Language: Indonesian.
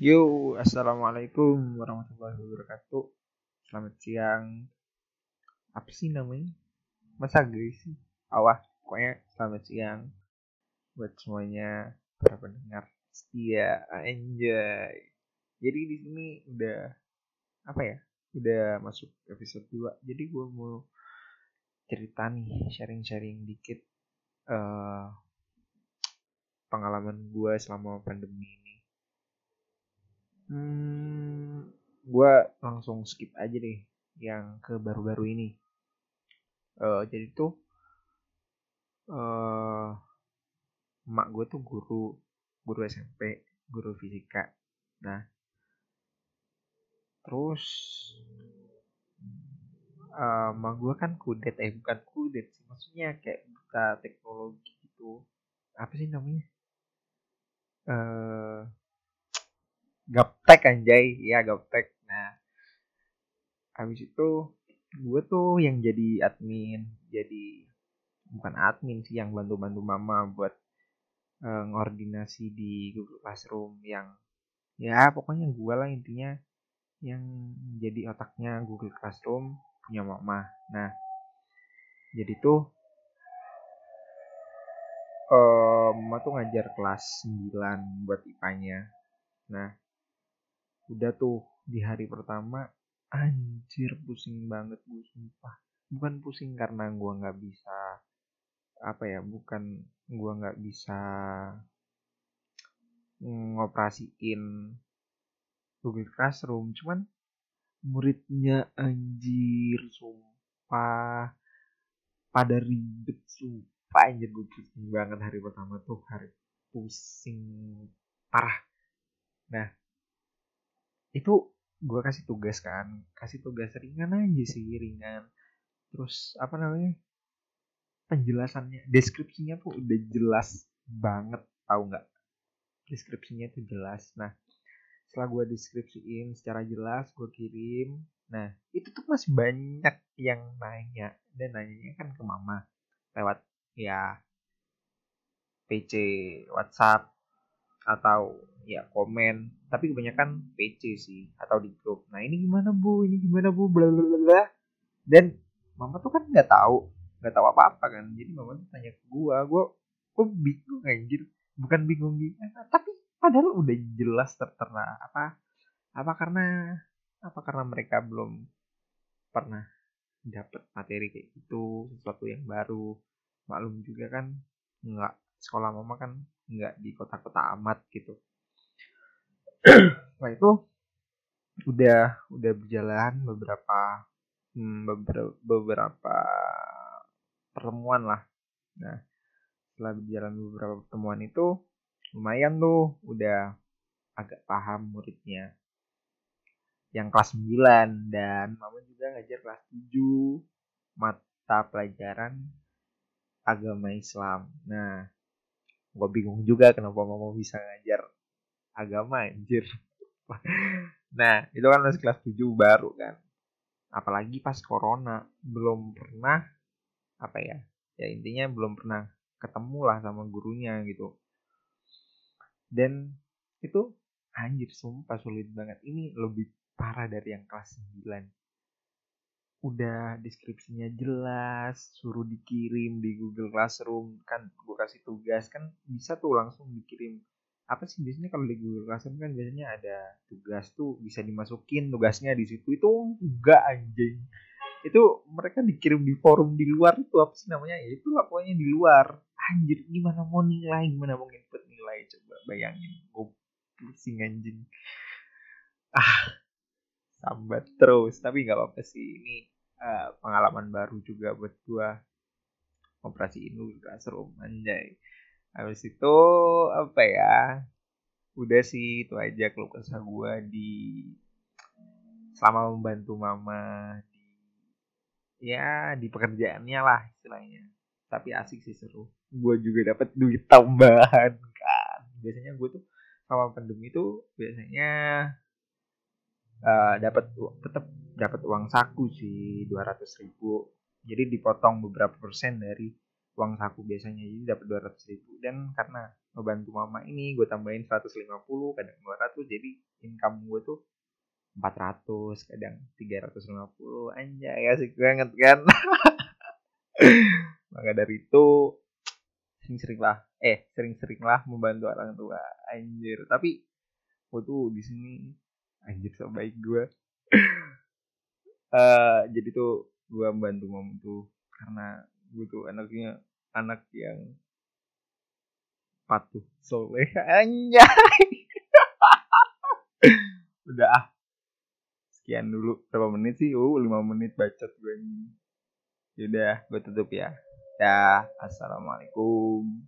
Yo, assalamualaikum warahmatullahi wabarakatuh. Selamat siang. Apa sih namanya? Masa guys sih? Awah, pokoknya selamat siang buat semuanya para pendengar setia. Enjoy. Jadi di sini udah apa ya? Udah masuk episode 2. Jadi gue mau cerita nih, sharing-sharing dikit uh, pengalaman gue selama pandemi. Hmm, gue langsung skip aja deh yang ke baru-baru ini. Uh, jadi tuh uh, emak gue tuh guru guru SMP, guru fisika. Nah, terus uh, emak gue kan kudet, eh bukan kudet sih, maksudnya kayak buta teknologi gitu. Apa sih namanya? Uh, gaptek anjay, ya gaptek. Nah, habis itu gue tuh yang jadi admin, jadi bukan admin sih yang bantu-bantu mama buat uh, ngordinasi di Google Classroom yang ya pokoknya gue lah intinya yang jadi otaknya Google Classroom punya mama. Nah, jadi tuh uh, mama tuh ngajar kelas 9 buat IPA-nya. Nah, udah tuh di hari pertama anjir pusing banget gue sumpah. Bukan pusing karena gue nggak bisa apa ya, bukan gue nggak bisa ngoperasiin Google Classroom, cuman muridnya anjir sumpah pada ribet sumpah anjir gue pusing banget hari pertama tuh hari pusing parah nah itu gue kasih tugas kan kasih tugas ringan aja sih ringan. Terus apa namanya penjelasannya deskripsinya tuh udah jelas banget tahu nggak? Deskripsinya tuh jelas. Nah setelah gue deskripsiin secara jelas gue kirim. Nah itu tuh masih banyak yang nanya. Dan nanyanya kan ke mama lewat ya PC WhatsApp atau ya komen. Tapi kebanyakan PC sih atau di grup. Nah ini gimana bu? Ini gimana bu? Bla bla bla dan mama tuh kan nggak tahu nggak tahu apa apa kan. Jadi mama tuh tanya ke gua gua gua bingung anjir. Bukan bingung gimana tapi padahal udah jelas tertera apa apa karena apa karena mereka belum pernah dapat materi kayak gitu sesuatu yang baru. Maklum juga kan nggak sekolah mama kan nggak di kota-kota amat gitu nah itu udah udah berjalan beberapa hmm, beberapa beberapa pertemuan lah nah setelah berjalan beberapa pertemuan itu lumayan tuh udah agak paham muridnya yang kelas 9 dan mama juga ngajar kelas 7 mata pelajaran agama Islam. Nah, gue bingung juga kenapa mama bisa ngajar agama anjir. nah, itu kan masih kelas 7 baru kan. Apalagi pas corona, belum pernah apa ya? Ya intinya belum pernah ketemu lah sama gurunya gitu dan itu anjir sumpah sulit banget ini lebih parah dari yang kelas 9 udah deskripsinya jelas suruh dikirim di Google Classroom kan gue kasih tugas kan bisa tuh langsung dikirim apa sih biasanya kalau di Google Classroom kan biasanya ada tugas tuh bisa dimasukin tugasnya di situ. Itu enggak anjing. Itu mereka dikirim di forum di luar itu apa sih namanya? Ya itu lah pokoknya di luar. Anjir gimana mau nilai? Gimana mau input nilai? Coba bayangin. Gue pusing anjing. Ah sambat terus. Tapi nggak apa-apa sih. Ini uh, pengalaman baru juga buat gua. Operasi ini classroom anjay habis itu apa ya udah sih itu aja keluh kesah gua di selama membantu mama di ya di pekerjaannya lah istilahnya. Tapi asik sih seru. Gue juga dapat duit tambahan kan. Biasanya gue tuh sama pandemi itu biasanya uh, dapat tetap dapat uang saku sih dua ratus ribu. Jadi dipotong beberapa persen dari uang saku biasanya. Jadi dapat dua ratus ribu. Dan karena ngebantu mama ini gue tambahin 150 kadang 200 jadi income gue tuh 400 kadang 350 anjay asik banget kan? Maka dari itu sering-sering lah eh sering-sering lah membantu orang tua. Anjir. Tapi gue tuh di sini anjir so baik gue uh, jadi tuh gue membantu mama tuh karena gue tuh anaknya anak yang patuh soleh. Anjay. Udah ah. Sekian dulu. Berapa menit sih? Uh lima menit bacot gue ini. Yaudah gue tutup ya. Ya assalamualaikum